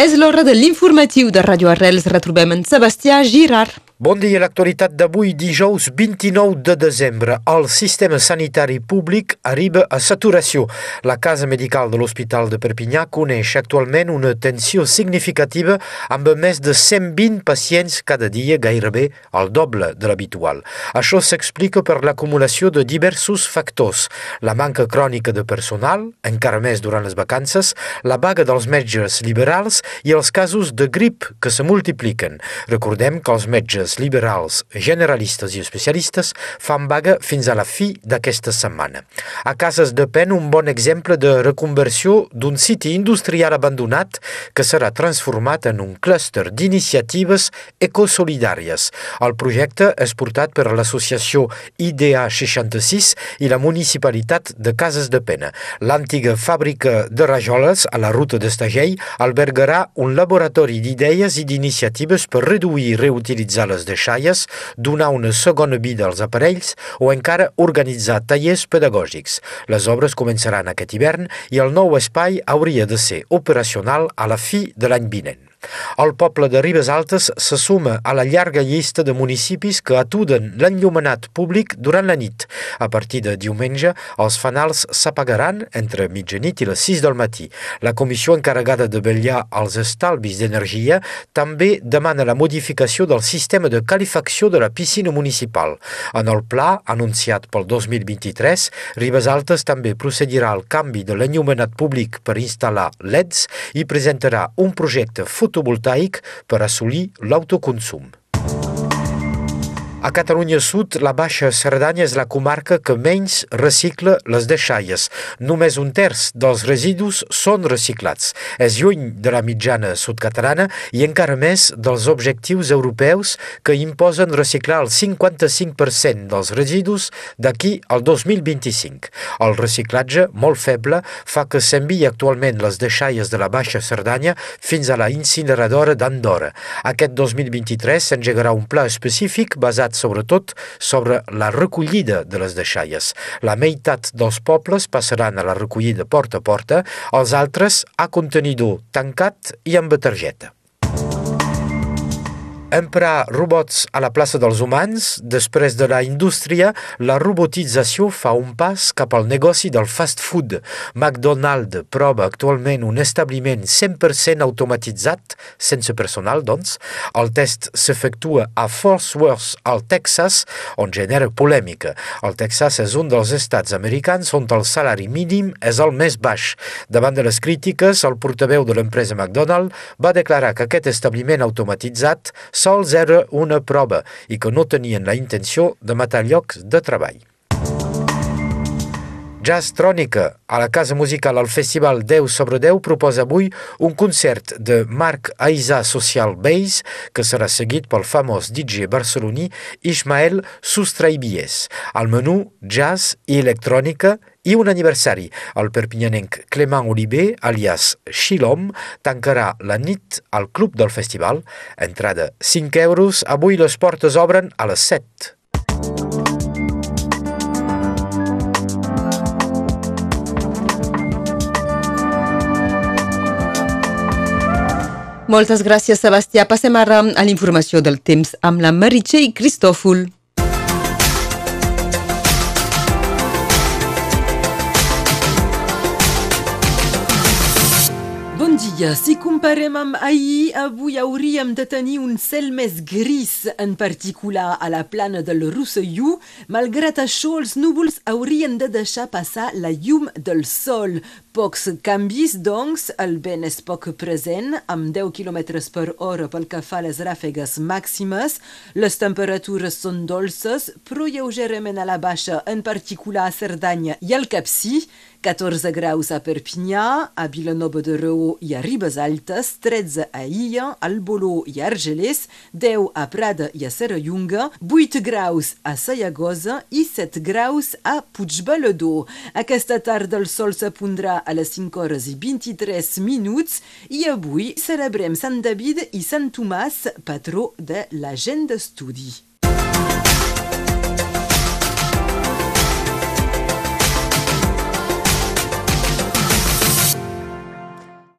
És l'hora de l'informatiu de Radio Arrels. Retrobem en Sebastià Girard. Bon dia, l'actualitat d'avui, dijous 29 de desembre. El sistema sanitari públic arriba a saturació. La Casa Medical de l'Hospital de Perpinyà coneix actualment una tensió significativa amb més de 120 pacients cada dia, gairebé el doble de l'habitual. Això s'explica per l'acumulació de diversos factors. La manca crònica de personal, encara més durant les vacances, la vaga dels metges liberals i els casos de grip que se multipliquen. Recordem que els metges metges liberals, generalistes i especialistes fan vaga fins a la fi d'aquesta setmana. A Cases de Pen, un bon exemple de reconversió d'un siti industrial abandonat que serà transformat en un clúster d'iniciatives ecosolidàries. El projecte és portat per l'associació IDEA 66 i la municipalitat de Cases de Pena. L'antiga fàbrica de rajoles a la ruta d'Estagell albergarà un laboratori d'idees i d'iniciatives per reduir i reutilitzar les de deixalles, donar una segona vida als aparells o encara organitzar tallers pedagògics. Les obres començaran aquest hivern i el nou espai hauria de ser operacional a la fi de l'any vinent. El poble de Ribes Altes se suma a la llarga llista de municipis que atuden l'enllumenat públic durant la nit. A partir de diumenge, els fanals s'apagaran entre mitjanit i les 6 del matí. La comissió encarregada de vetllar als estalvis d'energia també demana la modificació del sistema de calefacció de la piscina municipal. En el pla, anunciat pel 2023, Ribes Altes també procedirà al canvi de l'enllumenat públic per instal·lar LEDs i presentarà un projecte fotovoltaic fotovoltaic per assolir l'autoconsum. A Catalunya Sud, la Baixa Cerdanya és la comarca que menys recicla les deixalles. Només un terç dels residus són reciclats. És lluny de la mitjana sud-catalana i encara més dels objectius europeus que imposen reciclar el 55% dels residus d'aquí al 2025. El reciclatge, molt feble, fa que s'enviï actualment les deixalles de la Baixa Cerdanya fins a la incineradora d'Andorra. Aquest 2023 s'engegarà un pla específic basat basat sobretot sobre la recollida de les deixalles. La meitat dels pobles passaran a la recollida porta a porta, els altres a contenidor tancat i amb targeta. Emprar robots a la plaça dels humans, després de la indústria, la robotització fa un pas cap al negoci del fast food. McDonald's prova actualment un establiment 100% automatitzat, sense personal, doncs. El test s'efectua a Fort Worth, al Texas, on genera polèmica. El Texas és un dels estats americans on el salari mínim és el més baix. Davant de les crítiques, el portaveu de l'empresa McDonald's va declarar que aquest establiment automatitzat sols era una prova i que no tenien la intenció de matar llocs de treball. Jazz Trònica, a la Casa Musical al Festival 10 sobre 10, proposa avui un concert de Marc Aïsa Social Bass, que serà seguit pel famós DJ barceloní Ismael Sustraibies. Al menú, jazz i electrònica i un aniversari. El perpinyanenc Clément Oliver, alias Xilom, tancarà la nit al club del festival. Entrada 5 euros. Avui les portes obren a les 7. Moltes gràcies, Sebastià. Passem ara a l'informació del temps amb la Meritxell Cristòfol. Dia. Si comparem amb ahir, avui hauríem de tenir un cel més gris, en particular a la plana del Rosselló. Malgrat això, els núvols haurien de deixar passar la llum del sol. Pocs canvis, doncs, el vent és poc present, amb 10 km per hora pel que fa a les ràfegues màximes. Les temperatures són dolces, però lleugerament a la baixa, en particular a Cerdanya i al Capcí. 14 graus a Perpinyà, a Vilanova de Reu a Ribes Altes, 13 a Illa, al Boló i a Argelès, 10 a Prada i a Serrallonga, 8 graus a Sayagosa i 7 graus a Puigbalador. Aquesta tarda el sol s'apondrà a les 5 hores i 23 minuts i avui celebrem Sant David i Sant Tomàs, patró de la gent d'estudi.